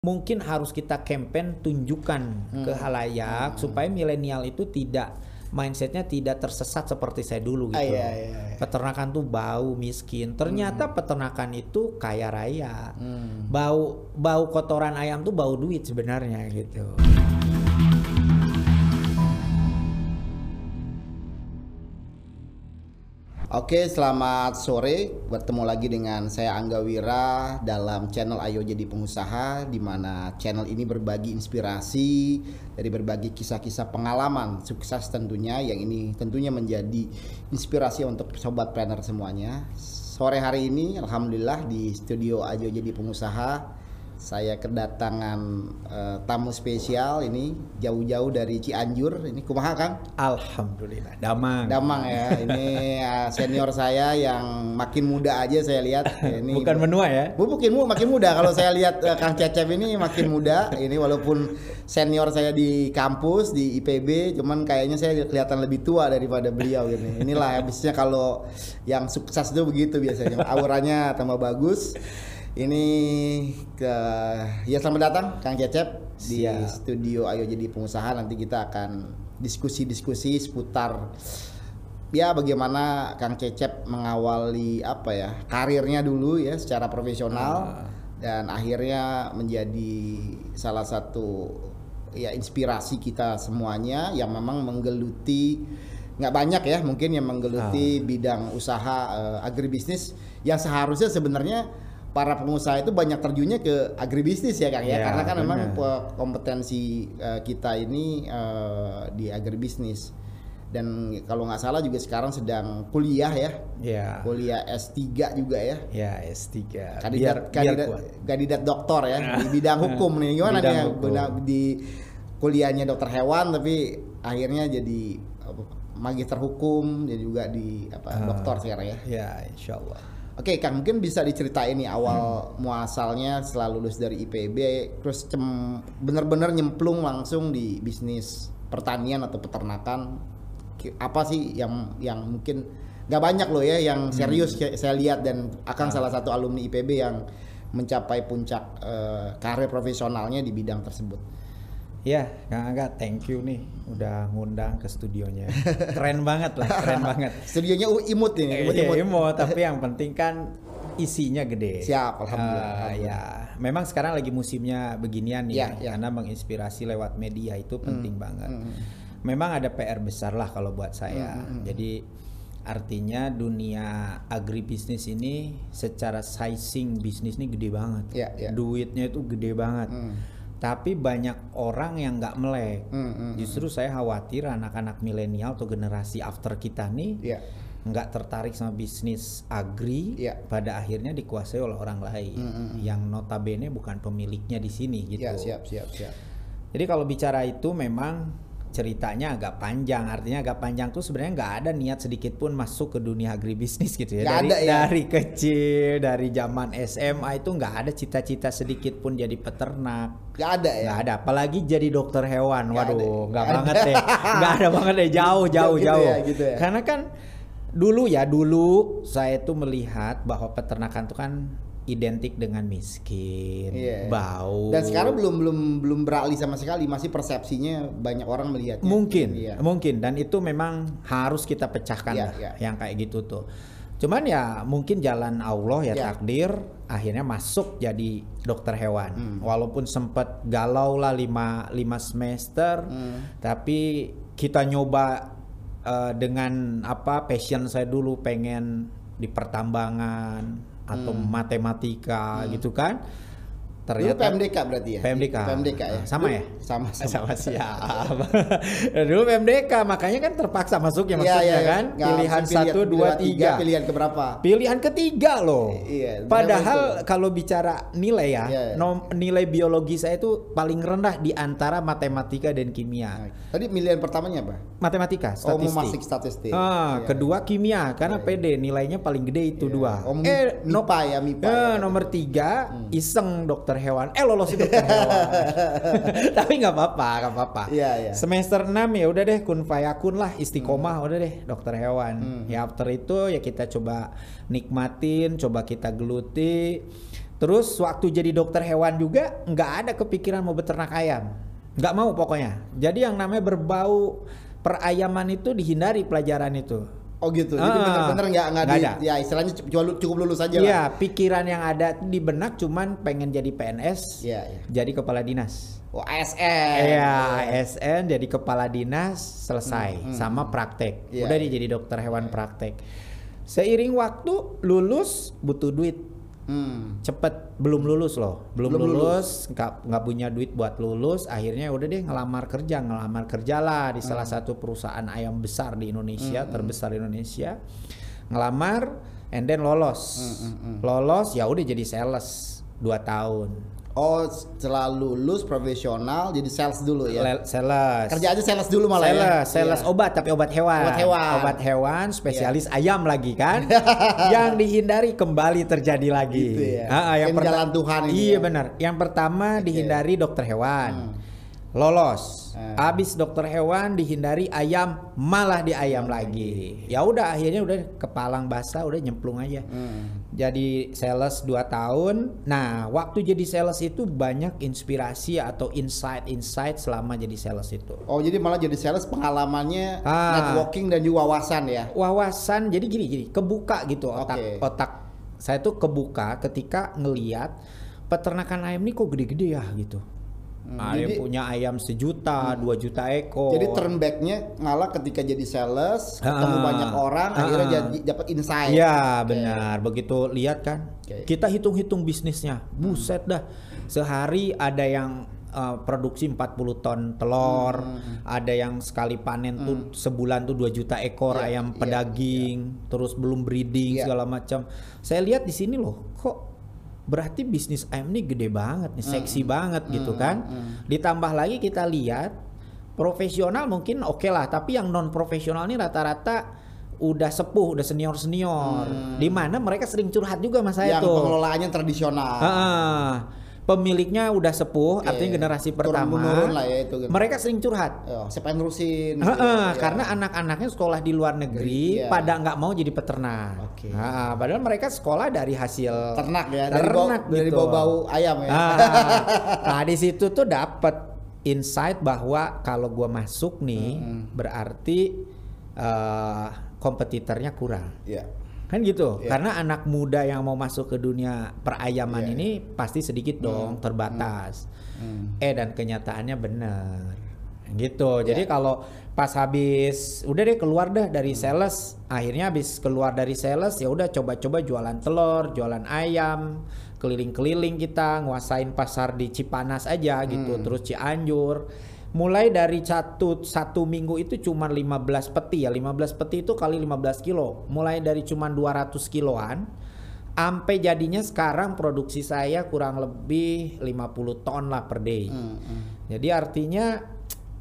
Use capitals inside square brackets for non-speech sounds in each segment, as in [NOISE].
mungkin harus kita campaign tunjukkan ke halayak supaya milenial itu tidak mindsetnya tidak tersesat seperti saya dulu Ah, gitu. iya, iya, iya. Peternakan tuh bau miskin. Ternyata peternakan itu kaya raya. Hmm. Bau bau kotoran ayam tuh bau duit sebenarnya gitu. Oke, selamat sore. Bertemu lagi dengan saya Angga Wira dalam channel Ayo Jadi Pengusaha di mana channel ini berbagi inspirasi dari berbagai kisah-kisah pengalaman sukses tentunya yang ini tentunya menjadi inspirasi untuk sobat planner semuanya. Sore hari ini alhamdulillah di studio Ayo Jadi Pengusaha saya kedatangan eh, tamu spesial ini jauh-jauh dari Cianjur. Ini kumaha Kang? Alhamdulillah. Damang. Damang ya. Ini uh, senior saya yang makin muda aja saya lihat. Ini Bukan menua ya. Bu, makin mu- makin muda kalau saya lihat uh, Kang Cecep ini makin muda. Ini walaupun senior saya di kampus di IPB, cuman kayaknya saya kelihatan lebih tua daripada beliau ini. Inilah habisnya kalau yang sukses itu begitu biasanya. Auranya tambah bagus. Ini ke ya selamat datang Kang Cecep di Siap. studio Ayo Jadi Pengusaha. Nanti kita akan diskusi-diskusi seputar ya bagaimana Kang Cecep mengawali apa ya karirnya dulu ya secara profesional dan akhirnya menjadi salah satu ya inspirasi kita semuanya yang memang menggeluti nggak banyak ya mungkin yang menggeluti bidang usaha eh, agribisnis yang seharusnya sebenarnya para pengusaha itu banyak terjunnya ke agribisnis ya Kang ya, Ya, karena kan memang benar. pe- kompetensi eh, kita ini eh, di agribisnis dan kalau nggak salah juga sekarang sedang kuliah ya Ya. kuliah S3 juga ya Ya S3. kandidat biar kandidat, kuat. kandidat doktor ya di [LAUGHS] bidang hukum nih gimana Bidang nih hukum. Di kuliahnya dokter hewan tapi akhirnya jadi apa, magister hukum jadi juga di apa Ah. dokter sekarang ya Ya, insya Oke Kang, mungkin bisa diceritain nih Hmm. awal muasalnya setelah lulus dari IPB, terus cem- bener-bener nyemplung langsung di bisnis pertanian atau peternakan. Apa sih yang yang mungkin nggak banyak loh ya yang Hmm. serius kayak saya lihat dan akan salah satu alumni IPB yang mencapai puncak eh, karir profesionalnya di bidang tersebut. Ya, Kang Angga, thank you nih udah ngundang ke studionya. Keren banget lah, keren banget. [LAUGHS] Studionya imut ini, imut, Iya, imut. imut, tapi yang penting kan isinya gede. Siap, alhamdulillah, Eh, alhamdulillah. ya, memang sekarang lagi musimnya beginian nih, Ya, ya, ya. karena menginspirasi lewat media itu penting banget. hmm. Memang ada PR besar lah kalau buat saya. Hmm, Jadi artinya dunia agribisnis ini secara sizing bisnis ini gede banget. Ya, ya. Duitnya itu gede banget. Hmm. Tapi banyak orang yang nggak melek. Hmm, hmm, Justru saya khawatir anak-anak milenial atau generasi after kita nih Ya. nggak tertarik sama bisnis agri, Iya. pada akhirnya dikuasai oleh orang lain yang notabene bukan pemiliknya di sini gitu. Ya, siap, siap, siap. Jadi kalau bicara itu memang ceritanya agak panjang. Artinya agak panjang tuh sebenarnya nggak ada niat sedikit pun masuk ke dunia agribisnis gitu ya. Nggak dari ada ya? dari kecil, dari zaman SMA itu nggak ada cita-cita sedikit pun jadi peternak. Gak ada ya. Nggak ada, apalagi jadi dokter hewan. Nggak ada. Waduh, nggak Nggak banget deh, [LAUGHS] nggak ada banget deh, jauh, jauh, Gitu jauh. ya, gitu ya. Karena kan dulu ya, dulu saya tuh melihat bahwa peternakan tuh kan identik dengan miskin, Iya. bau. Dan sekarang belum belum belum beralih sama sekali, masih persepsinya banyak orang melihatnya. mungkin, Iya. mungkin, dan itu memang harus kita pecahkan Iya, lah, iya. yang kayak gitu tuh. Cuman ya mungkin jalan Allah ya Iya. takdir akhirnya masuk jadi dokter hewan. Hmm. Walaupun sempat galau lah lima, lima semester, Hmm. tapi kita nyoba eh, dengan apa passion saya dulu pengen di pertambangan atau Hmm. matematika gitu kan. Dulu Ternyata PMDK berarti ya? PMDK. PMDK ya. Sama Dulu- ya? Sama sama. sama siap. [LAUGHS] Dulu PMDK makanya kan terpaksa masuk ya Iya, maksudnya iya, iya. kan. Nggak Pilihan satu, dua, tiga. Pilihan keberapa? Pilihan ketiga loh. Iya, Padahal kalau bicara nilai ya, Iya, iya. nom- nilai biologi saya itu paling rendah di antara matematika dan kimia. Nah, Tadi pilihan pertamanya apa? Matematika, Oh, statistik. mau masuk statistik. Ah, Iya. kedua kimia karena PD nilainya paling gede itu Iya. dua. Oh, eh, no- MIPA ya, MIPA Eh, ya. Hmm. nomor tiga iseng dokter hewan. Eh lolos dokter hewan. [LAUGHS] Tapi nggak apa-apa, nggak apa-apa. Iya, iya. Semester 6 ya udah deh kun fayakun lah istiqomah udah deh dokter hewan. Hmm. Ya after itu ya kita coba nikmatin, coba kita geluti. Terus waktu jadi dokter hewan juga nggak ada kepikiran mau beternak ayam, nggak mau pokoknya. Jadi yang namanya berbau perayaman itu dihindari pelajaran itu. Oh gitu. Jadi Ah, bener-bener nggak nggak ada. ya istilahnya cuma lu- cukup lulus aja lah. Iya, pikiran yang ada di benak cuman pengen jadi PNS, Iya, iya. jadi kepala dinas. Oh ASN. Iya, ASN jadi kepala dinas selesai sama praktek. Iya, Udah iya. dia jadi dokter hewan praktek. Seiring waktu lulus butuh duit Hmm. cepet belum lulus loh. Belum, Belum lulus. nggak nggak punya duit buat lulus akhirnya udah deh ngelamar kerja ngelamar kerja lah di salah satu perusahaan ayam besar di Indonesia terbesar di Indonesia. Ngelamar and then lolos. Lolos ya udah jadi sales 2 tahun Oh setelah lulus profesional jadi sales dulu ya. Le- sales Kerja aja sales dulu malah ya. Sales, sales Iya. obat tapi obat hewan. Obat hewan. Obat hewan spesialis ayam lagi kan. [LAUGHS] yang dihindari kembali terjadi lagi. Gitu ya. Ah, yang jalan Tuhan ini Iya ya. benar. Yang pertama dihindari dokter hewan. Lolos. Hmm. Habis dokter hewan dihindari ayam malah di ayam lagi. Ya udah akhirnya udah kepalang basah udah nyemplung aja. Hmm. Jadi sales 2 tahun. Nah, waktu jadi sales itu banyak inspirasi atau insight-insight selama jadi sales itu. Oh jadi malah jadi sales pengalamannya Ah. networking dan juga wawasan ya. Wawasan jadi gini gini, kebuka gitu otak Oke. otak saya tuh kebuka ketika ngeliat peternakan ayam ini kok gede-gede ya gitu. Nah, Hmm, Ada yang jadi- Hmm. punya ayam sejuta, dua juta ekor. Jadi turn back-nya malah ketika jadi sales ketemu Ah. banyak orang Ah. akhirnya jadi dapat insight. Iya benar, begitu lihat kan. Oke. Kita hitung-hitung bisnisnya, buset dah. Sehari ada yang uh, produksi 40 ton telur, Hmm. ada yang sekali panen tuh sebulan tuh 2 juta ekor Iya, ayam iya, pedaging, terus belum breeding Iya. segala macam. Saya lihat di sini loh, kok berarti bisnis ayam ini gede banget nih, Hmm. seksi banget gitu kan. Ditambah lagi kita lihat profesional mungkin oke lah, tapi yang non profesional ini rata-rata udah sepuh, udah senior senior, di mana mereka sering curhat juga sama saya Yang tuh. pengelolaannya tradisional. Ah, pemiliknya udah sepuh, Oke. artinya generasi pertama. lah ya itu kan. Mereka sering curhat. Yo, siapa yang nerusin? Heeh, gitu ya. karena anak-anaknya sekolah di luar negeri Iya. pada nggak mau jadi peternak. Oke. Ah, padahal mereka sekolah dari hasil ternak ya dari bau ternak dari gitu. bau-bau ayam ya. Ah, [LAUGHS] nah di situ tuh dapat insight bahwa kalau gua masuk nih berarti eh, kompetitornya kurang. Iya. Kan gitu. Iya. Karena anak muda yang mau masuk ke dunia perayaman Iya, ini pasti sedikit dong, terbatas. Hmm. Eh dan kenyataannya benar. Gitu. Jadi Iya. kalau pas habis udah deh keluar dah dari sales, akhirnya habis keluar dari sales ya udah coba-coba jualan telur, jualan ayam, keliling-keliling kita nguasain pasar di Cipanas aja gitu, Hmm. terus Cianjur. Mulai dari satu satu minggu itu cuma 15 peti ya, 15 peti itu kali 15 kilo. Mulai dari cuma 200 kiloan sampai jadinya sekarang produksi saya kurang lebih 50 ton lah per day. Hmm, hmm. Jadi artinya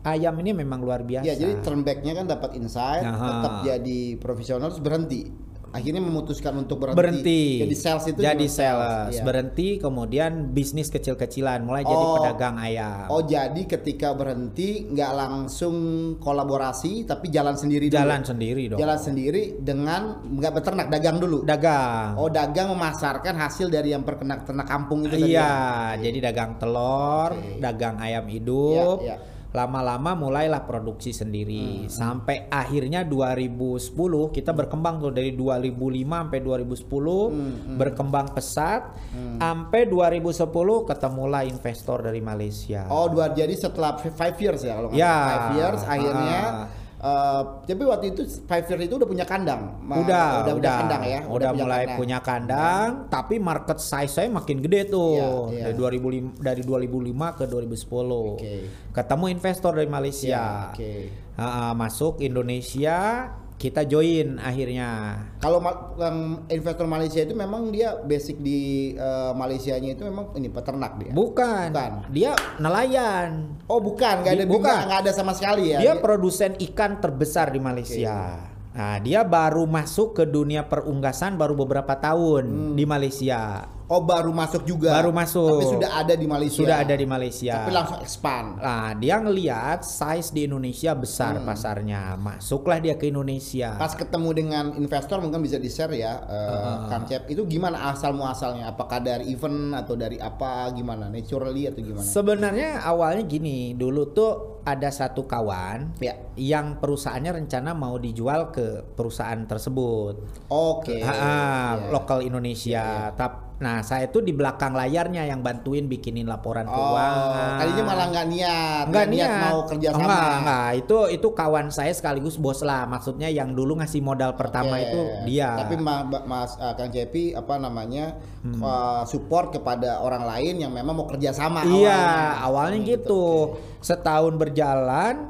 ayam ini memang luar biasa. Ya jadi turn back-nya kan dapat insight, Aha. tetap jadi profesional terus berhenti. Akhirnya memutuskan untuk berhenti. berhenti. Jadi sales itu jadi juga sales, Iya. berhenti kemudian bisnis kecil-kecilan mulai jadi Oh. pedagang ayam. Oh jadi ketika berhenti nggak langsung kolaborasi tapi jalan sendiri dulu. Jalan sendiri dong. Jalan sendiri dengan nggak beternak dagang dulu. dagang. Oh dagang memasarkan hasil dari yang perkenak ternak kampung itu tadi. Iya, ya? jadi dagang telur, Oke. dagang ayam hidup. Iya, iya. Lama-lama mulailah produksi Hmm, sendiri sampai akhirnya 2010 kita berkembang tuh dari 2005 sampai 2010 Hmm, berkembang pesat sampai 2010 ketemulah investor dari Malaysia. Oh dua jadi setelah fi- five years ya kalau nggak Ya. salah. five years akhirnya. Ah. Eh, tapi waktu itu years itu udah punya kandang. Udah, udah, punya kandang ya. Udah, mulai kandang. punya kandang, tapi market size saya makin gede tuh. Iya, iya. Dari 2005 dari 2005 ke 2010. Oke. Ketemu investor dari Ya, Malaysia. Oke. Ah, ah, masuk Indonesia, kita join akhirnya. Kalau yang investor Malaysia itu memang dia basic di eh, Malaysianya itu memang ini peternak dia. Bukan. Bukan. Dia nelayan. Oh bukan, nggak ada Bukan. nggak ada sama sekali ya. Dia produsen ikan terbesar di Malaysia. Nah, dia baru masuk ke dunia perunggasan baru beberapa tahun Hmm. di Malaysia. Oh baru masuk juga. Baru masuk. Tapi sudah ada di Malaysia. Sudah ada di Malaysia. Tapi langsung expand. Nah, dia ngelihat size di Indonesia besar pasarnya. Masuklah dia ke Indonesia. Pas ketemu dengan investor mungkin bisa di share ya, uh, Kang Cep. Itu gimana asal muasalnya? Apakah dari event atau dari apa? Gimana? Naturally atau gimana? Sebenarnya awalnya gini, dulu tuh ada satu kawan Ya. yang perusahaannya rencana mau dijual ke perusahaan tersebut. Oke. Ah, ah, Iya. lokal Indonesia. Tap, nah saya itu di belakang layarnya yang bantuin bikinin laporan Oh, keuangan. tadinya malah nggak niat, Nggak niat, niat. mau kerja sama. Enggak, enggak. Itu itu kawan saya sekaligus bos lah. Maksudnya yang dulu ngasih modal pertama Oke. itu dia. Tapi Ma- Ba- Mas uh, Kang Cepi apa namanya Hmm. uh, support kepada orang lain yang memang mau kerja sama. Iya, awalnya Hmm, gitu. Setahun berjalan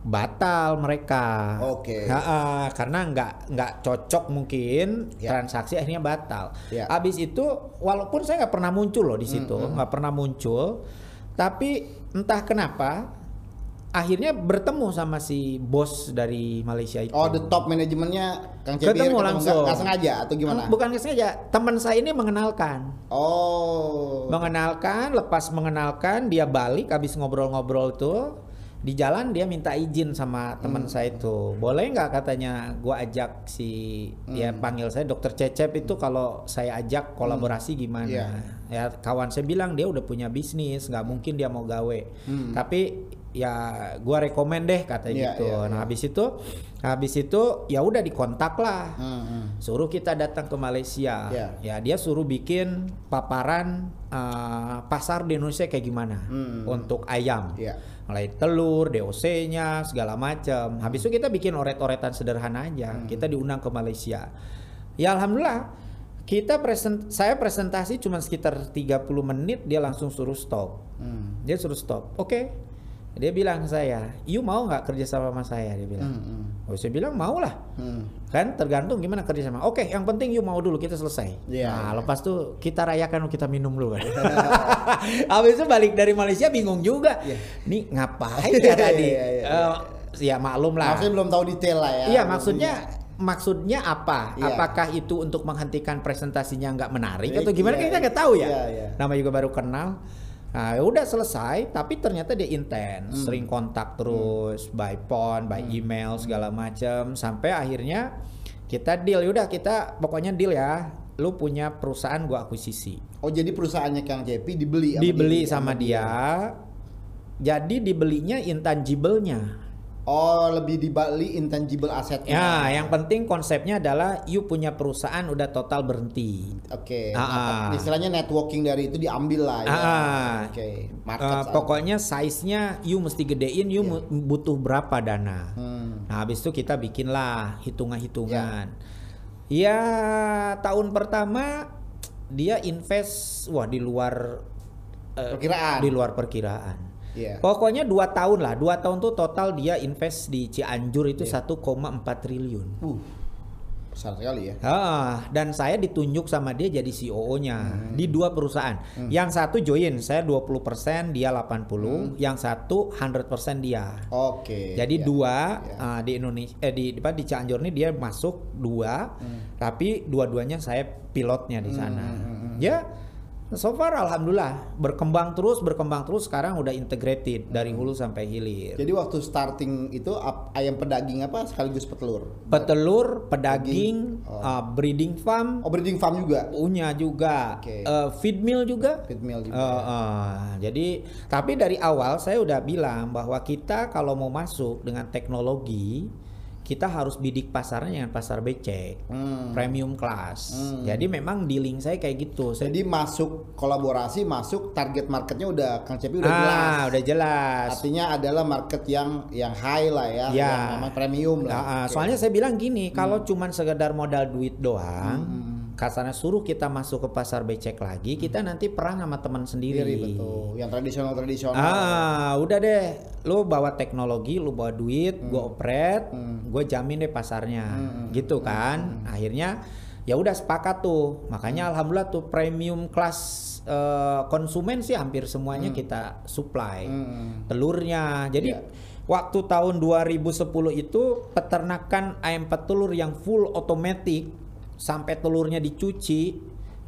batal mereka. Oke. Ha-ha, karena nggak nggak cocok mungkin Ya. transaksi akhirnya batal. Ya. Habis itu walaupun saya nggak pernah muncul loh di situ, Hmm, nggak pernah muncul, tapi entah kenapa akhirnya bertemu sama si bos dari Malaysia itu. Oh, the top manajemennya Kang Cepi Ketemu ketemu langsung. nggak- nggak sengaja atau gimana? Bukan sengaja, teman saya ini mengenalkan. Oh. mengenalkan lepas mengenalkan dia balik habis ngobrol-ngobrol tuh di jalan dia minta izin sama teman Hmm. saya itu boleh nggak katanya gua ajak si dia Hmm. panggil saya dokter Cecep itu kalau saya ajak kolaborasi gimana Iya. ya kawan saya bilang dia udah punya bisnis nggak mungkin dia mau gawe Hmm. tapi ya gua rekomen deh katanya Iya, gitu iya, nah iya. habis itu habis itu ya udah dikontak lah Hmm, hmm. suruh kita datang ke Malaysia. Ya. Ya dia suruh bikin paparan uh, pasar di Indonesia kayak gimana Hmm. untuk ayam. Ya. Mulai telur, DOC-nya, segala macam. Habis itu kita bikin oret-oretan sederhana aja. Hmm. Kita diundang ke Malaysia. Ya alhamdulillah kita present saya presentasi cuma sekitar 30 menit dia langsung suruh stop. Hmm. Dia suruh stop. Oke. Dia bilang ke saya, "You mau nggak kerja sama sama saya?" Dia bilang. Hmm, hmm. Oh, saya bilang mau lah. Hmm. Kan tergantung gimana kerja sama. Oke, yang penting you mau dulu kita selesai. Iya, nah, iya. lepas tuh kita rayakan kita minum dulu kan. [LAUGHS] Habis itu balik dari Malaysia bingung juga. Iya. Nih ngapain ya [LAUGHS] tadi? Iya, iya, iya. Eh, ya maklum lah. Maksudnya belum tahu detail lah ya. Iya, maksudnya maksudnya apa? Iya. Apakah itu untuk menghentikan presentasinya nggak menarik Iya, atau gimana? iya, kita nggak tahu ya. iya, iya. Nama juga baru kenal. Nah, udah selesai, tapi ternyata dia intens, Hmm. sering kontak terus, by phone, by email segala macam, sampai akhirnya kita deal. Udah kita pokoknya deal ya. Lu punya perusahaan gua akuisisi. Oh jadi perusahaannya Kang Cepi dibeli sama Dibeli dia- sama dia. Jadi dibelinya intangible-nya. Oh lebih dibeli intangible asetnya. Ya, yang penting konsepnya adalah you punya perusahaan udah total berhenti. Oke. Ah, nah, ah. istilahnya networking dari itu diambil lah ya. Ah. Oke. Market Eh, size. pokoknya size-nya you mesti gedein, you mu- butuh berapa dana. Hmm. Nah, habis itu kita bikinlah hitungan-hitungan. Ya, tahun pertama dia invest wah di luar eh, Perkiraan. di luar perkiraan. Iya. Pokoknya dua tahun lah, dua tahun tuh total dia invest di Cianjur itu Iya. 1,4 triliun. Uh. Besar sekali ya. Ah, dan saya ditunjuk sama dia jadi COO-nya Hmm. di dua perusahaan. Yang satu join, saya 20%, dia 80, yang satu 100% dia. Oke. Jadi ya. dua ya. ah, di Indonesia eh di di, apa, di Cianjur ini dia masuk dua, tapi dua-duanya saya pilotnya di sana. Ya, so far alhamdulillah berkembang terus, berkembang terus. Sekarang udah integrated dari hulu sampai hilir. Jadi waktu starting itu ap- ayam pedaging apa sekaligus petelur? Petelur, pedaging, Oh. ah, breeding farm, Oh breeding farm juga. punya juga, Oke. Eh, feed mill juga. Feed mill juga. Eh, eh, jadi tapi dari awal saya udah bilang bahwa kita kalau mau masuk dengan teknologi kita harus bidik pasarnya dengan pasar becek, Hmm. premium class. Hmm. Jadi memang dealing saya kayak gitu. Saya, Jadi masuk kolaborasi, masuk target marketnya udah Kang Cepi udah ah, jelas. udah jelas. Artinya adalah market yang yang high lah ya, Ya. yang memang premium lah. Ah, ah. Hmm. Soalnya saya bilang gini, kalau cuman sekedar modal duit doang, kasarnya suruh kita masuk ke pasar becek lagi, kita nanti perang sama teman sendiri. Sendiri, betul. Yang tradisional tradisional. Ah, udah deh. Lu bawa teknologi, lu bawa duit, gua operate, gua jamin deh pasarnya. Gitu kan. Akhirnya ya udah sepakat tuh. Makanya alhamdulillah tuh premium kelas eh, konsumen sih hampir semuanya kita supply. Hmm. Telurnya. Jadi Iya. waktu tahun 2010 itu peternakan ayam petelur yang full otomatis sampai telurnya dicuci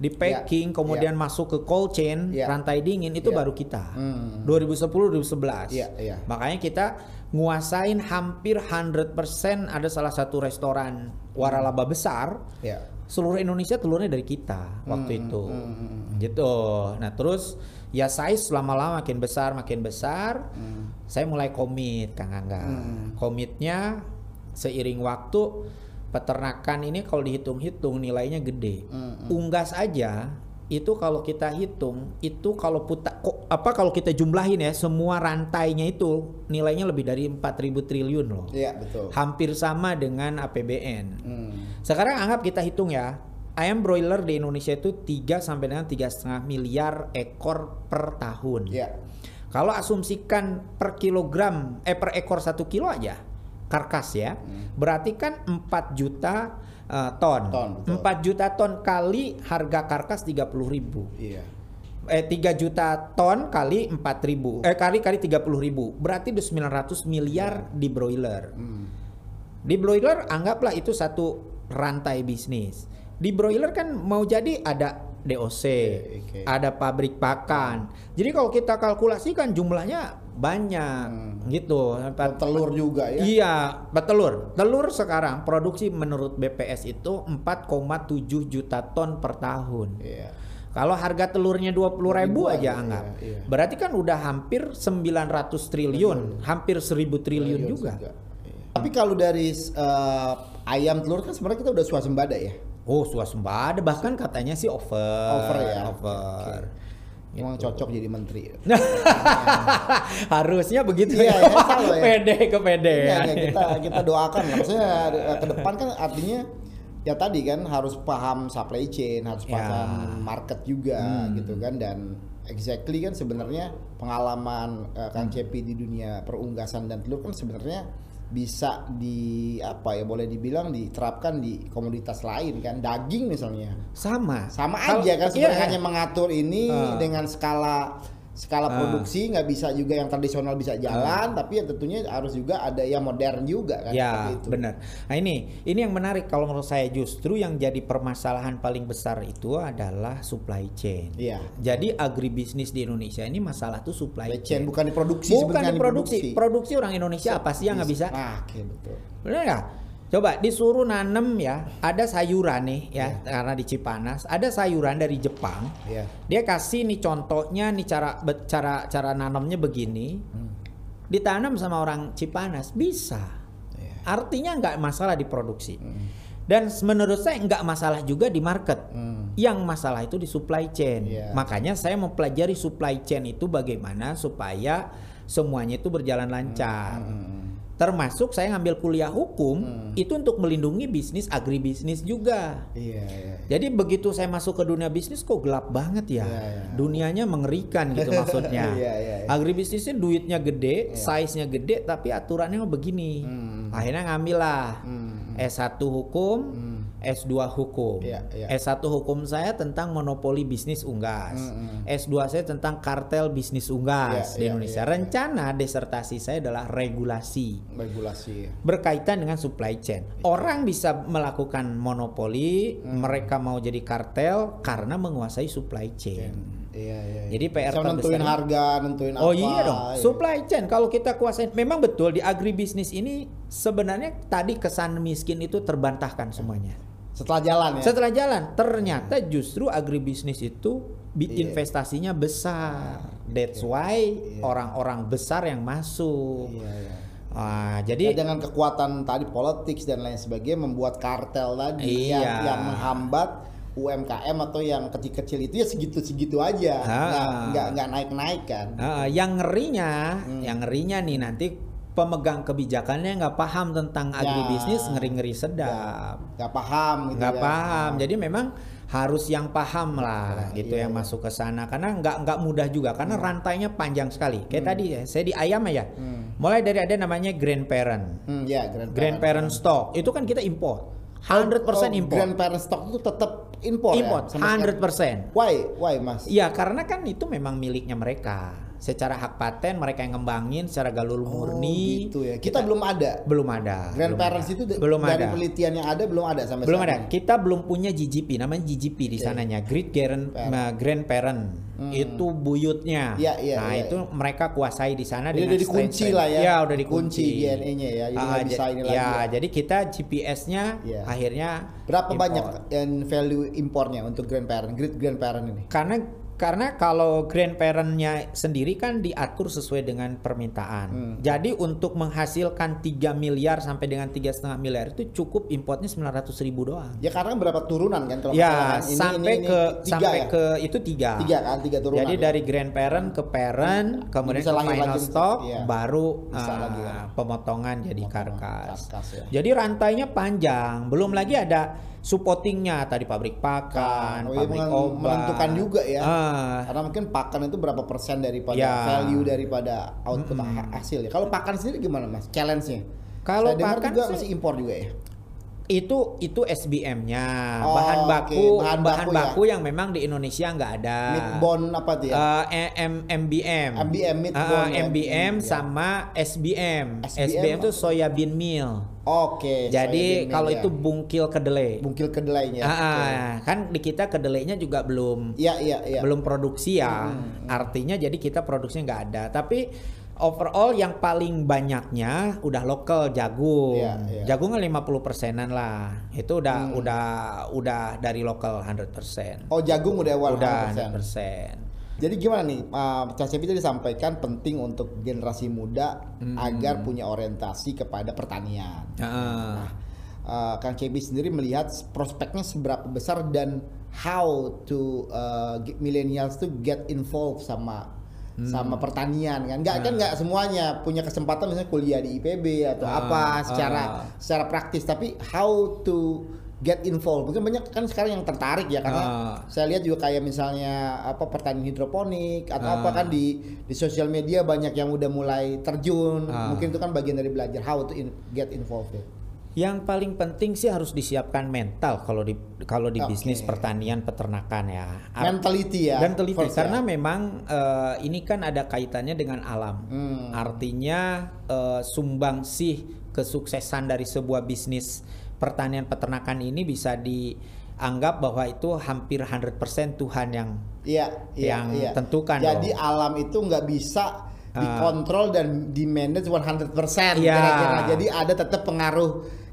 di packing, kemudian masuk ke cold chain, Ya. rantai dingin itu Ya. baru kita. Hmm. 2010 2011. Iya, iya. Makanya kita nguasain hampir 100% ada salah satu restoran waralaba besar Ya. seluruh Indonesia telurnya dari kita waktu itu. Gitu. Nah, terus ya size lama-lama makin besar makin besar. Saya mulai komit Kang Angga. Komitnya seiring waktu peternakan ini kalau dihitung-hitung nilainya gede. Unggas aja itu kalau kita hitung itu kalau puta kok apa kalau kita jumlahin ya semua rantainya itu nilainya lebih dari 4000 triliun loh. Iya, betul. Hampir sama dengan APBN. Hmm. Sekarang anggap kita hitung ya, ayam broiler di Indonesia itu 3 sampai dengan tiga setengah miliar ekor per tahun. Iya. Kalau asumsikan per kilogram, eh per ekor satu kilo aja, karkas ya, berarti kan 4 juta eh, ton. Ton, betul. 4 juta ton kali harga karkas 30 ribu. Iya. Eh 3 juta ton kali 4 ribu. Eh kali kali 30 ribu. Berarti udah 900 miliar di broiler. Hmm. Di broiler anggaplah itu satu rantai bisnis. Di broiler kan mau jadi ada DOC, oke. ada pabrik pakan. Jadi kalau kita kalkulasikan jumlahnya banyak gitu. Dan telur juga ya. Iya, betelur. Telur sekarang produksi menurut BPS itu 4,7 juta ton per tahun. Iya. Kalau harga telurnya 20 ribu Ribuan, aja anggap. iya. Berarti kan udah hampir 900 triliun, hampir 1000 triliun juga. Iya. Tapi kalau dari eh, ayam telur kan sebenarnya kita udah swasembada ya. Oh, swasembada bahkan katanya sih over. Over ya? Over. Emang Gitu. cocok jadi menteri. [LAUGHS] Harusnya begitu Iya, ya. ya, ya. pede ke pede. Iya, iya, kita kita doakan lah. Maksudnya eh, ke depan kan artinya ya tadi kan harus paham supply chain, harus Ya. paham market juga Hmm. gitu kan dan exactly kan sebenarnya pengalaman eh, Kang Cepi di dunia perunggasan dan telur kan sebenarnya bisa di apa ya boleh dibilang diterapkan di komoditas lain kan daging misalnya Sama. sama aja kan iya, sebenarnya iya. hanya mengatur ini Ah. dengan skala skala Ah. produksi nggak bisa juga yang tradisional bisa jalan tapi ya tentunya harus juga ada yang modern juga kan Ya, benar. Nah, ini ini yang menarik kalau menurut saya justru yang jadi permasalahan paling besar itu adalah supply chain. Iya. Jadi agribisnis di Indonesia ini masalah tuh supply Supply chain chain. bukan diproduksi Bukan sebenarnya diproduksi. Produksi orang Indonesia apa sih yang nggak bisa? Nah, oke betul. Benar nggak? Coba disuruh nanem ya, ada sayuran nih ya, Iya. karena di Cipanas ada sayuran dari Jepang. Iya. Dia kasih nih contohnya nih cara cara cara nanamnya begini. Hmm. Ditanam sama orang Cipanas bisa. Iya. Artinya nggak masalah diproduksi. Hmm. Dan menurut saya nggak masalah juga di market. Hmm. Yang masalah itu di supply chain. Iya. Makanya saya mempelajari supply chain itu bagaimana supaya semuanya itu berjalan lancar. Hmm. Termasuk saya ngambil kuliah hukum itu untuk melindungi bisnis agribisnis juga. Iya, iya. Jadi begitu saya masuk ke dunia bisnis kok gelap banget ya. Iya, iya. Dunianya mengerikan gitu [LAUGHS] maksudnya. Iya, iya, iya. Agribisnisnya duitnya gede, size-nya gede tapi aturannya begini. Hmm. Akhirnya ngambil lah. Hmm. S1 hukum, Hmm. S2 hukum. Iya, iya. S1 hukum saya tentang monopoli bisnis unggas. Hmm, hmm. S2 saya tentang kartel bisnis unggas Iya, di iya, Indonesia. iya, iya. Rencana desertasi saya adalah regulasi Regulasi. berkaitan dengan supply chain. Orang bisa melakukan monopoli, Hmm. mereka mau jadi kartel karena menguasai supply chain. Iya, iya. Jadi PR Bisa nentuin harga, nentuin apa. Oh iya dong, iya. supply chain kalau kita kuasain, memang betul di agribisnis ini sebenarnya tadi kesan miskin itu terbantahkan semuanya. Setelah jalan ya. Setelah jalan, ternyata justru agribisnis itu Iya. investasinya besar. That's why orang-orang besar yang masuk. Iya, iya. Ah, Ya, jadi dengan kekuatan tadi politik dan lain sebagainya membuat kartel tadi Iya. yang, yang menghambat UMKM atau yang kecil-kecil itu ya segitu-segitu aja, Ah. nggak nggak naik-naik kan. Ah, yang ngerinya, Hmm. yang ngerinya nih nanti pemegang kebijakannya nggak paham tentang agribisnis Ya. ngeri-ngeri sedap, Nggak paham gitu nggak ya. paham. Jadi memang harus yang paham lah, gitu iya, yang iya. masuk ke sana. Karena nggak nggak mudah juga, karena rantainya panjang sekali. Kayak tadi ya, saya di ayam ya, Hmm. mulai dari ada namanya grandparent, Hmm, ya, grandparent. grandparent stock, itu kan kita import, 100% Oh, import, Grandparent stock itu tetap impor, import, ya? Sampai sekarang. 100%. Why? Why, Mas? Iya, karena kan itu memang miliknya mereka. Secara hak paten mereka yang ngembangin secara galur murni. gitu ya. Kita, belum ada. belum ada. Grandparents belum itu ada. da- belum dari ada. penelitian yang ada belum ada sampai Belum ada. Kita belum punya GGP, namanya GGP di Oke. sananya, Great Grand Parent. Grandparent. Itu buyutnya. Iya, iya, nah, iya, itu mereka kuasai di sana dengan udah dikunci lah ya. Iya, udah Dikunci dikunci. DNA-nya ya, jadi nggak bisa ini ya, lagi ya. jadi kita GPS-nya Iya. akhirnya Berapa import. banyak yang value impornya untuk grandparent, great grandparent ini? Karena karena kalau grandparent-nya sendiri kan diatur sesuai dengan permintaan. Hmm. Jadi untuk menghasilkan 3 miliar sampai dengan tiga setengah miliar itu cukup importnya 900 ribu doang. Ya karena berapa turunan kan kalau Ya? Ini- sampai ini- ini ke tiga sampai ya? ke itu tiga. tiga kan tiga turunan. Jadi ya? dari grandparent ke parent, kemudian Bisa ke final lagi, stock, iya. baru Bisa uh, lagi kan. pemotongan jadi Pemotongan karkas. karkas ya. Jadi rantainya panjang, belum lagi ada supportingnya tadi pabrik pakan, Oh, iya, pabrik obat. menentukan juga ya. Ah, Karena mungkin pakan itu berapa persen daripada Ya. value daripada output ha- hasil ya. Kalau pakan sendiri gimana mas? Challenge-nya? Kalau pakan juga sih- masih impor juga ya. itu itu SBM-nya, Oh, bahan baku bahan bahan, baku baku, ya. yang memang di Indonesia nggak ada. Meat bone apa tuh ya? Eh, M MBM, MBM, ya. MBM Hmm, ya. sama SBM. SBM SBM itu soya bean meal. Oke. Jadi soybean kalau meal itu ya. bungkil kedelai. bungkil kedelainya. Ah, Oke. ah, kan di kita kedelainya juga belum Iya iya iya. belum produksi ya. Hmm, Artinya jadi kita produksinya nggak ada. Tapi overall yang paling banyaknya udah lokal jagung. Iya, iya. Jagung 50 persenan lah. Itu udah Hmm. udah udah dari lokal 100%. Oh jagung udah awal udah 100%. 100%. Jadi gimana nih, uh, Cepi tadi sampaikan penting untuk generasi muda Hmm. agar punya orientasi kepada pertanian. Heeh. Nah, uh, Kang Cepi sendiri melihat prospeknya seberapa besar dan how to uh, millennials to get involved sama Hmm. sama pertanian kan nggak kan nggak semuanya punya kesempatan misalnya kuliah di IPB atau Ah, apa secara ah. secara praktis tapi how to get involved mungkin banyak kan sekarang yang tertarik ya karena Ah. saya lihat juga kayak misalnya apa pertanian hidroponik atau Ah. apa kan di di sosial media banyak yang udah mulai terjun Ah. mungkin itu kan bagian dari belajar how to in- get involved ya. Yang paling penting sih harus disiapkan mental kalau di kalau di Oke. bisnis pertanian peternakan ya. Ar- mentality ya dan teliti first karena ya. memang eh, ini kan ada kaitannya dengan alam. Hmm. Artinya eh, sumbangsih kesuksesan dari sebuah bisnis pertanian peternakan ini bisa dianggap bahwa itu hampir 100% Tuhan yang Iya, iya, yang iya. tentukan Jadi dong. alam itu nggak bisa Ah. dikontrol dan di manage 100% Iya. kira-kira. Jadi ada tetap pengaruh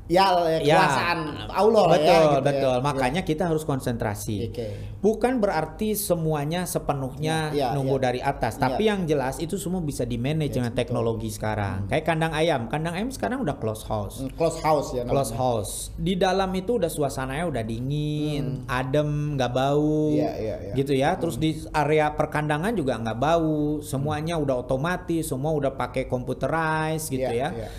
ya Ya, kekuasaan Allah lah betul, ya. gitu ya. betul. Ya. Makanya kita harus konsentrasi. Oke. Bukan berarti semuanya sepenuhnya Ya, ya, nunggu ya. dari atas, Ya. tapi yang jelas itu semua bisa di manage dengan betul. teknologi sekarang. Kayak kandang ayam, kandang ayam sekarang udah close house. Hmm, Close house ya. Close namanya. house. Di dalam itu udah suasananya udah dingin, adem, nggak bau, Hmm. Iya, iya, iya. gitu ya. Terus di area perkandangan juga nggak bau, semuanya udah otomatis, semua udah pakai computerized gitu Iya, ya. iya.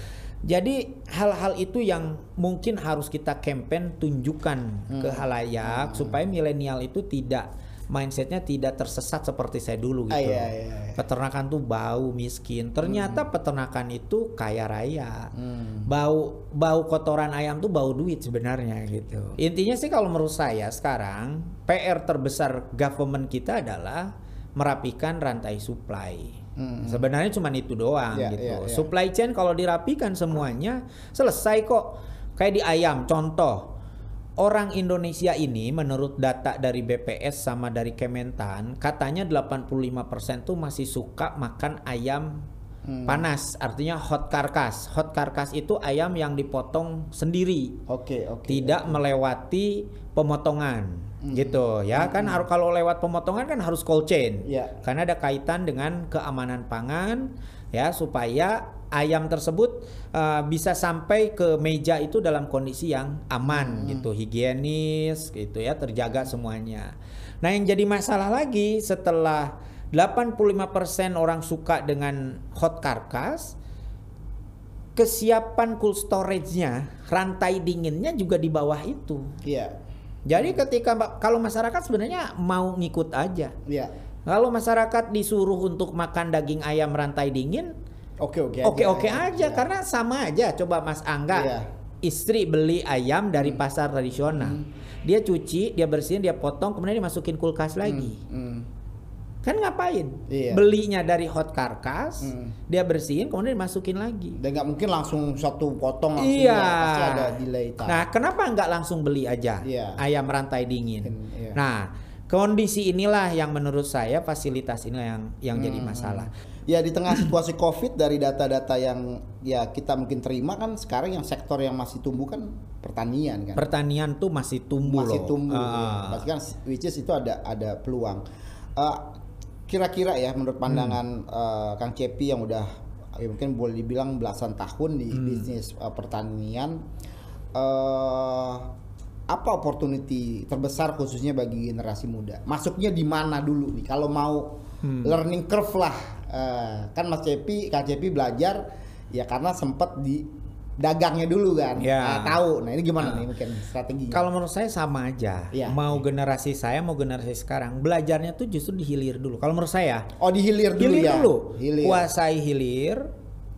Jadi hal-hal itu yang mungkin harus kita campaign tunjukkan ke Hmm. halayak supaya milenial itu tidak mindsetnya tidak tersesat seperti saya dulu Ah, gitu. iya, iya, iya. Peternakan tuh bau miskin. Ternyata peternakan itu kaya raya. Hmm. Bau bau kotoran ayam tuh bau duit sebenarnya gitu. Intinya sih kalau menurut saya sekarang PR terbesar government kita adalah merapikan rantai supply. Hmm. Sebenarnya cuma itu doang Iya, gitu. iya, iya. Supply chain kalau dirapikan semuanya selesai kok. Kayak di ayam contoh. Orang Indonesia ini menurut data dari BPS sama dari Kementan katanya 85% tuh masih suka makan ayam Hmm. panas artinya hot karkas. Hot karkas itu ayam yang dipotong sendiri Oke, oke. tidak melewati pemotongan Hmm. gitu ya kan harus kalau lewat pemotongan kan harus cold chain Iya. karena ada kaitan dengan keamanan pangan ya supaya ayam tersebut uh, bisa sampai ke meja itu dalam kondisi yang aman Hmm. gitu higienis gitu ya terjaga semuanya nah yang jadi masalah lagi setelah 85% orang suka dengan hot carcass kesiapan cold storage-nya, rantai dinginnya juga di bawah itu. Iya. Jadi ketika kalau masyarakat sebenarnya mau ngikut aja. Iya. Kalau masyarakat disuruh untuk makan daging ayam rantai dingin, Oke, oke. aja. oke-oke aja Iya. karena sama aja. Coba Mas Angga, Iya. istri beli ayam dari pasar tradisional. Dia cuci, dia bersihin, dia potong, kemudian dimasukin kulkas lagi. Hmm. Kan ngapain? Iya. Belinya dari hot carcass, Hmm. dia bersihin kemudian dimasukin lagi. Dan nggak mungkin langsung satu potong langsung Iya. ya, pasti ada delay time. Nah, kenapa nggak langsung beli aja Iya. ayam rantai dingin? Iya. Nah, kondisi inilah yang menurut saya fasilitas ini yang yang jadi Hmm. masalah. Ya di tengah situasi COVID dari data-data yang ya kita mungkin terima kan sekarang yang sektor yang masih tumbuh kan pertanian kan. Pertanian tuh masih tumbuh masih loh. tumbuh. Ah. ya. Pasti kan which is itu ada ada peluang. Eh, kira-kira ya menurut pandangan Hmm. eh, Kang Cepi yang udah ya mungkin boleh dibilang belasan tahun di Hmm. bisnis eh, pertanian eh apa opportunity terbesar khususnya bagi generasi muda? Masuknya di mana dulu nih? Kalau mau Hmm. learning curve lah, Eh, kan Mas Cepi, Kang Cepi belajar ya karena sempat di dagangnya dulu kan, Ya. Nah, tahu. Nah ini gimana nih mungkin strateginya? Kalau menurut saya sama aja. Iya. Mau generasi saya mau generasi sekarang, belajarnya tuh justru dihilir dulu. Kalau menurut saya, Oh dihilir dulu hilir ya. dulu. Hilir. Kuasai hilir,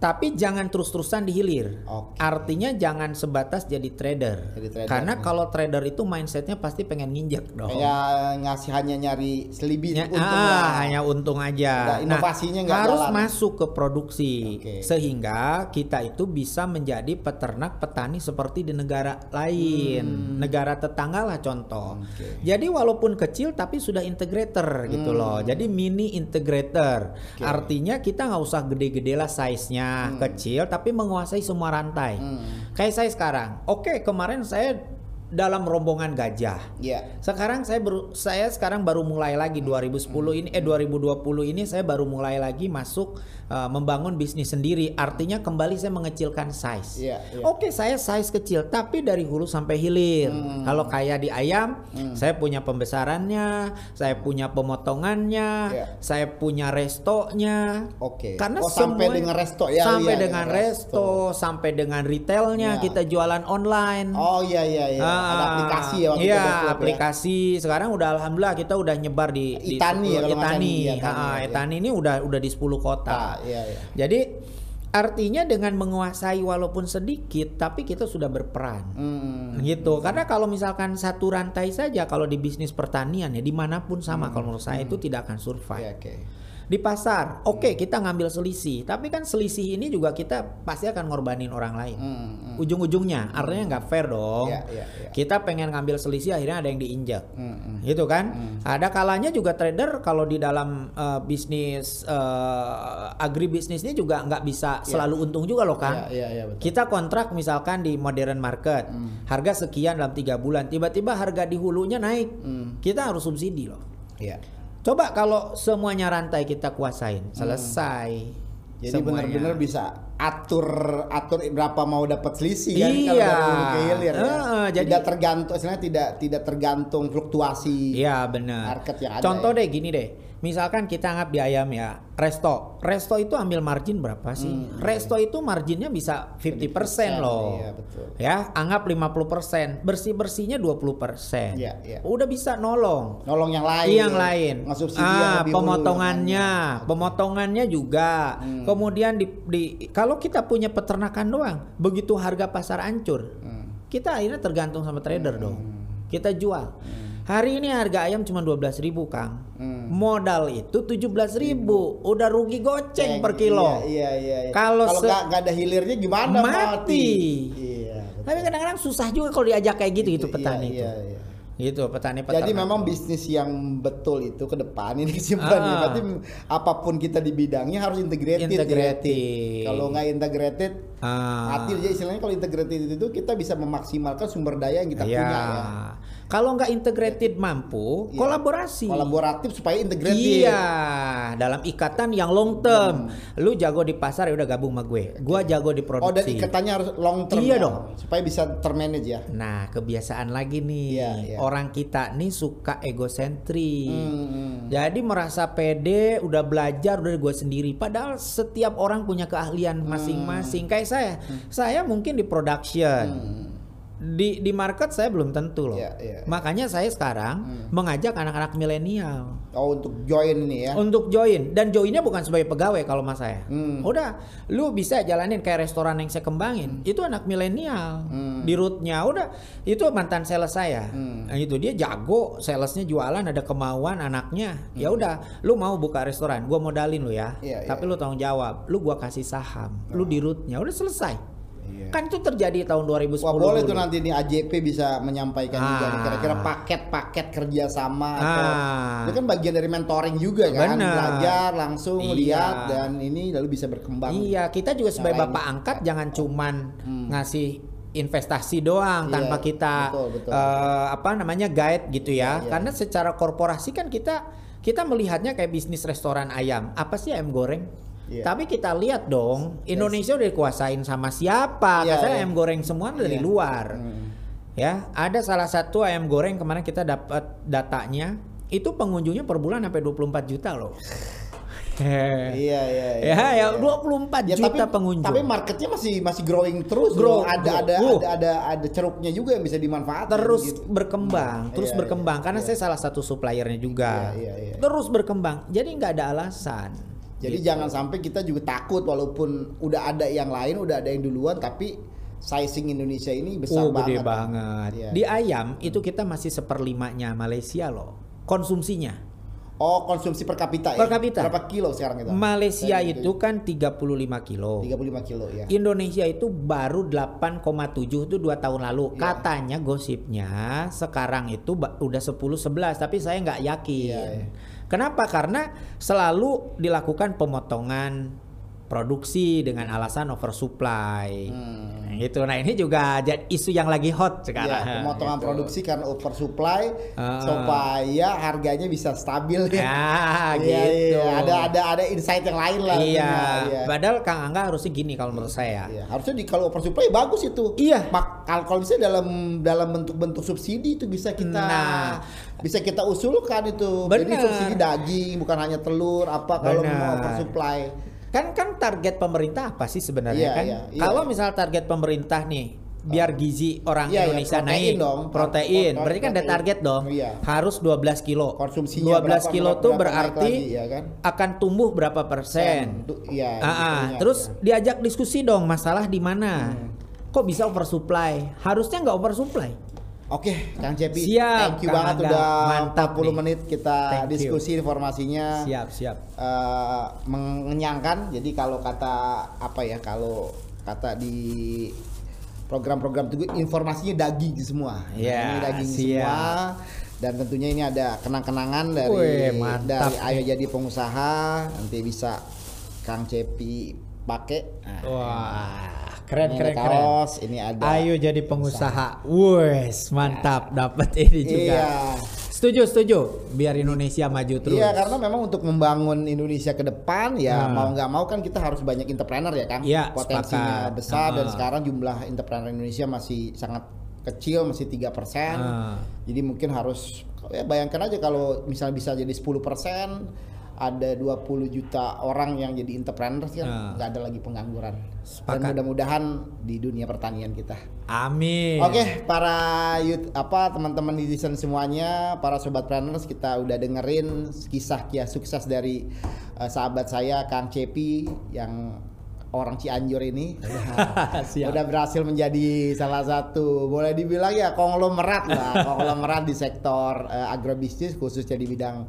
tapi jangan terus-terusan dihilir. Oke. Artinya jangan sebatas jadi trader. Jadi trader, Karena ya. kalau trader itu mindsetnya pasti pengen nginjek dong. Kayak ngasih hanya nyari selibit Ya, untung ah, lah. hanya untung aja. Nggak, inovasinya nggak harus jalan. masuk ke produksi Oke. sehingga kita itu bisa menjadi peternak petani seperti di negara lain, negara tetangga lah contoh. Hmm. Oke. Jadi walaupun kecil tapi sudah integrator gitu loh. Jadi mini integrator. Hmm. Oke. Artinya kita nggak usah gede-gede lah size-nya kecil tapi menguasai semua rantai. Hmm. Kayak saya sekarang. Oke, kemarin saya dalam rombongan gajah. Iya. Sekarang saya baru saya sekarang baru mulai lagi 2010 ini eh 2020 ini saya baru mulai lagi masuk uh, membangun bisnis sendiri. Artinya kembali saya mengecilkan size. Iya, iya. Oke, saya size kecil tapi dari hulu sampai hilir. Hmm. Kalau kayak di ayam, saya punya pembesarannya, saya punya pemotongannya, Iya. saya punya restonya. Oke. Karena Oh, sampai semua- dengan resto ya, Sampai iya, dengan dengan resto, sampai dengan retailnya Iya. kita jualan online. Oh iya iya iya. Ada Ah, aplikasi ya waktu iya, itu ya? aplikasi. Sekarang udah alhamdulillah kita udah nyebar di di Itani ya, 10 kalau. Itani. Ha, iya. Itani ini udah udah di 10 kota. Ah, iya iya. Jadi artinya dengan menguasai walaupun sedikit tapi kita sudah berperan. Hmm. Gitu. Karena kalau misalkan satu rantai saja kalau di bisnis pertanian ya di mana pun sama kalau menurut saya itu tidak akan survive. Iya, oke. Di pasar, oke kita ngambil selisih, tapi kan selisih ini juga kita pasti akan ngorbanin orang lain. Hmm, hmm. Ujung-ujungnya, artinya nggak fair dong. Iya, iya, iya. Kita pengen ngambil selisih, akhirnya ada yang diinjak, Hmm, hmm. gitu kan? Ada kalanya juga trader kalau di dalam uh, bisnis uh, agribisnis ini juga nggak bisa selalu untung juga loh kan? Iya iya iya betul. Kita kontrak misalkan di modern market, harga sekian dalam tiga bulan, tiba-tiba harga di hulunya naik, Hmm. kita harus subsidi loh. Iya. Coba kalau semuanya rantai kita kuasain, selesai. Jadi semuanya. benar-benar bisa atur atur berapa mau dapat selisih kan kalau Iya. dari hulu ke hilir ya. Heeh, jadi- tidak tergantung istilahnya tidak tidak tergantung fluktuasi. Iya benar. Market yang ada Contoh ya. deh gini deh. Misalkan kita anggap di ayam ya, resto. Resto itu ambil margin berapa sih? Resto itu marginnya bisa 50% loh. Iya, betul. Ya, anggap 50%. Bersih-bersihnya 20%. Iya, iya. Udah bisa nolong. Nolong yang lain. Yang lain. Yang ah, hulu pemotongannya, pemotongannya juga. Hmm. Kemudian di, di- kalau kita punya peternakan doang, begitu harga pasar hancur, Hmm. kita akhirnya tergantung sama trader dong. Kita jual. Hari ini harga ayam cuma 12.000 Kang. Hmm. Modal itu 17.000, udah rugi goceng per kilo. Iya iya iya. iya. Kalau nggak ada hilirnya gimana Mati. Iya. betul. Tapi kadang-kadang susah juga kalau diajak kayak gitu gitu Iya, petani itu. Iya, iya. Gitu petani Jadi peternak. memang bisnis yang betul itu ke depan ini kesimpulannya. Ah. Berarti apa pun kita di bidangnya harus integrated. ya. Integrated. Kalau nggak integrated, Ah. mati aja istilahnya kalau integrated itu kita bisa memaksimalkan sumber daya yang kita Iya. punya ya. Kalau nggak integrated mampu, Iya. kolaborasi. Kolaboratif supaya integrated. Iya, dalam ikatan yang long term. Lu jago di pasar ya udah gabung sama gue. Gua jago di produksi. Oh dan ikatannya harus long term. Iya ya? dong. Supaya bisa termanage ya. Nah, kebiasaan lagi nih. Iya, iya. Orang kita nih suka egosentrik. Hmm. Jadi merasa pede, udah belajar udah gue sendiri. Padahal setiap orang punya keahlian masing-masing. Kayak saya, saya mungkin di production. Hmm. Di di market saya belum tentu loh. Iya, iya. Makanya saya sekarang mengajak anak-anak milenial Oh untuk join ini ya. untuk join dan joinnya bukan sebagai pegawai kalau mas saya. Hmm. Udah, lu bisa jalanin kayak restoran yang saya kembangin. Itu anak milenial Hmm. di rootnya udah itu mantan sales saya. Hmm. Nah, itu dia jago, salesnya jualan, ada kemauan anaknya. Ya udah, lu mau buka restoran, gua modalin lu ya. Hmm. Iya, Tapi iya. lu tanggung jawab, lu gua kasih saham, lu di rootnya udah selesai. Iya. Kan itu terjadi tahun 2010 Wah boleh dulu. tuh nanti nih AJP bisa menyampaikan juga Ah. kira-kira paket-paket kerjasama atau Ah. itu kan bagian dari mentoring juga kan belajar langsung Iya. lihat dan ini lalu bisa berkembang. Iya, kita juga sebagai bapak angkat jangan cuman Hmm. ngasih investasi doang Iya, tanpa kita betul, betul. eh, apa namanya guide gitu ya. Iya, iya. Karena secara korporasi kan kita kita melihatnya kayak bisnis restoran ayam. Apa sih ayam goreng? Iya. Tapi kita lihat dong, Indonesia udah dikuasain sama siapa? Iya, Katanya iya. ayam goreng semua dari Iya. luar. Hmm. Ya, ada salah satu ayam goreng kemarin kita dapat datanya, itu pengunjungnya per bulan sampai 24 juta loh. [LAUGHS] Iya iya iya. ya, ya iya. 24 Ya, juta tapi, pengunjung. Tapi marketnya masih masih growing terus. Grow. Ada grow. ada, Uh. ada ada ada ceruknya juga yang bisa dimanfaatkan. terus gitu. berkembang, Hmm, terus iya, berkembang iya, karena iya. saya salah satu suppliernya juga. Iya, iya, iya. Terus berkembang. Jadi nggak ada alasan. Jadi Gitu. jangan sampai kita juga takut walaupun udah ada yang lain, udah ada yang duluan tapi sizing Indonesia ini besar Oh, gede banget. banget. Iya. Di ayam itu kita masih seperlimanya Malaysia loh. Konsumsinya. Oh, konsumsi per kapita Per ya? kapita. Berapa kilo sekarang itu? Malaysia Saya itu kan 35 kilo. 35 kilo ya. Indonesia itu baru 8,7 itu dua tahun lalu. Iya. Katanya gosipnya sekarang itu udah 10 11 tapi saya nggak yakin. Iya, iya. Kenapa? Karena selalu dilakukan pemotongan produksi dengan alasan oversupply. Hmm. Nah, gitu. Nah, ini juga jadi isu yang lagi hot sekarang. Ya, pemotongan Gitu. produksi karena oversupply Ah. supaya harganya bisa stabil ya. [LAUGHS] Ya, gitu. iya. Ada ada ada insight yang lain lah. Iya. iya. Padahal Kang Angga harusnya gini kalau menurut saya. Iya, harusnya di kalau oversupply bagus itu. Iya. Mak, kalau bisa dalam dalam bentuk-bentuk subsidi itu bisa kita Nah. bisa kita usulkan itu. Jadi Benar. subsidi daging bukan hanya telur apa kalau mau oversupply. Kan kan target pemerintah apa sih sebenarnya Iya, kan? iya, iya. Kalau misal target pemerintah nih biar gizi orang Iya, iya, Indonesia protein naik dong. protein, Pro- berarti kan ada target dong. Iya. Harus 12 kilo. Konsumsinya 12 berapa- kilo berapa- tuh berapa berarti lagi, ya kan? akan tumbuh berapa persen? Tuh, Iya. Ah, ah. hitungnya, terus iya. diajak diskusi dong masalah di mana? Hmm. Kok bisa oversupply? Harusnya nggak oversupply. Oke, Kang Cepi. Siap, Thank you Kang banget Angga. udah Mantap 40 nih. menit kita Thank you. diskusi informasinya. Siap, siap. eh, mengenyangkan. Jadi kalau kata apa ya, kalau kata di program-program itu informasinya daging semua. Nah, Ya, ini daging siap. semua. Dan tentunya ini ada kenang-kenangan dari mantap dari Ayo Jadi Pengusaha. Nanti bisa Kang Cepi pakai. Nah, Wah, keren ini keren ada keren. kaos, ini ada. Ayo jadi pengusaha. Wes, mantap dapat ini juga. Iya. Setuju, setuju. Biar Indonesia maju terus. Iya karena memang untuk membangun Indonesia ke depan ya Nah. mau nggak mau kan kita harus banyak entrepreneur ya kan Iya, potensinya sepakat. besar dan Ah. sekarang jumlah entrepreneur Indonesia masih sangat kecil masih tiga persen Ah. jadi mungkin harus ya bayangkan aja kalau misalnya bisa jadi 10 persen ada 20 juta orang yang jadi entrepreneur kan Ah. nggak ada lagi pengangguran dan Sepakat. mudah-mudahan di dunia pertanian kita Amin. Oke, para youth apa teman-teman netizen semuanya, para sobat planners kita udah dengerin kisah kisah sukses dari eh, sahabat saya Kang Cepi yang orang Cianjur ini [LAUGHS] Siap. udah berhasil menjadi salah satu boleh dibilang ya konglomerat lah, [LAUGHS] konglomerat di sektor eh, agrobisnis khususnya di bidang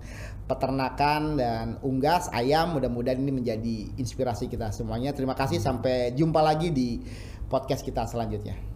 peternakan dan unggas ayam. Mudah-mudahan ini menjadi inspirasi kita semuanya. Terima kasih sampai jumpa lagi di podcast kita selanjutnya.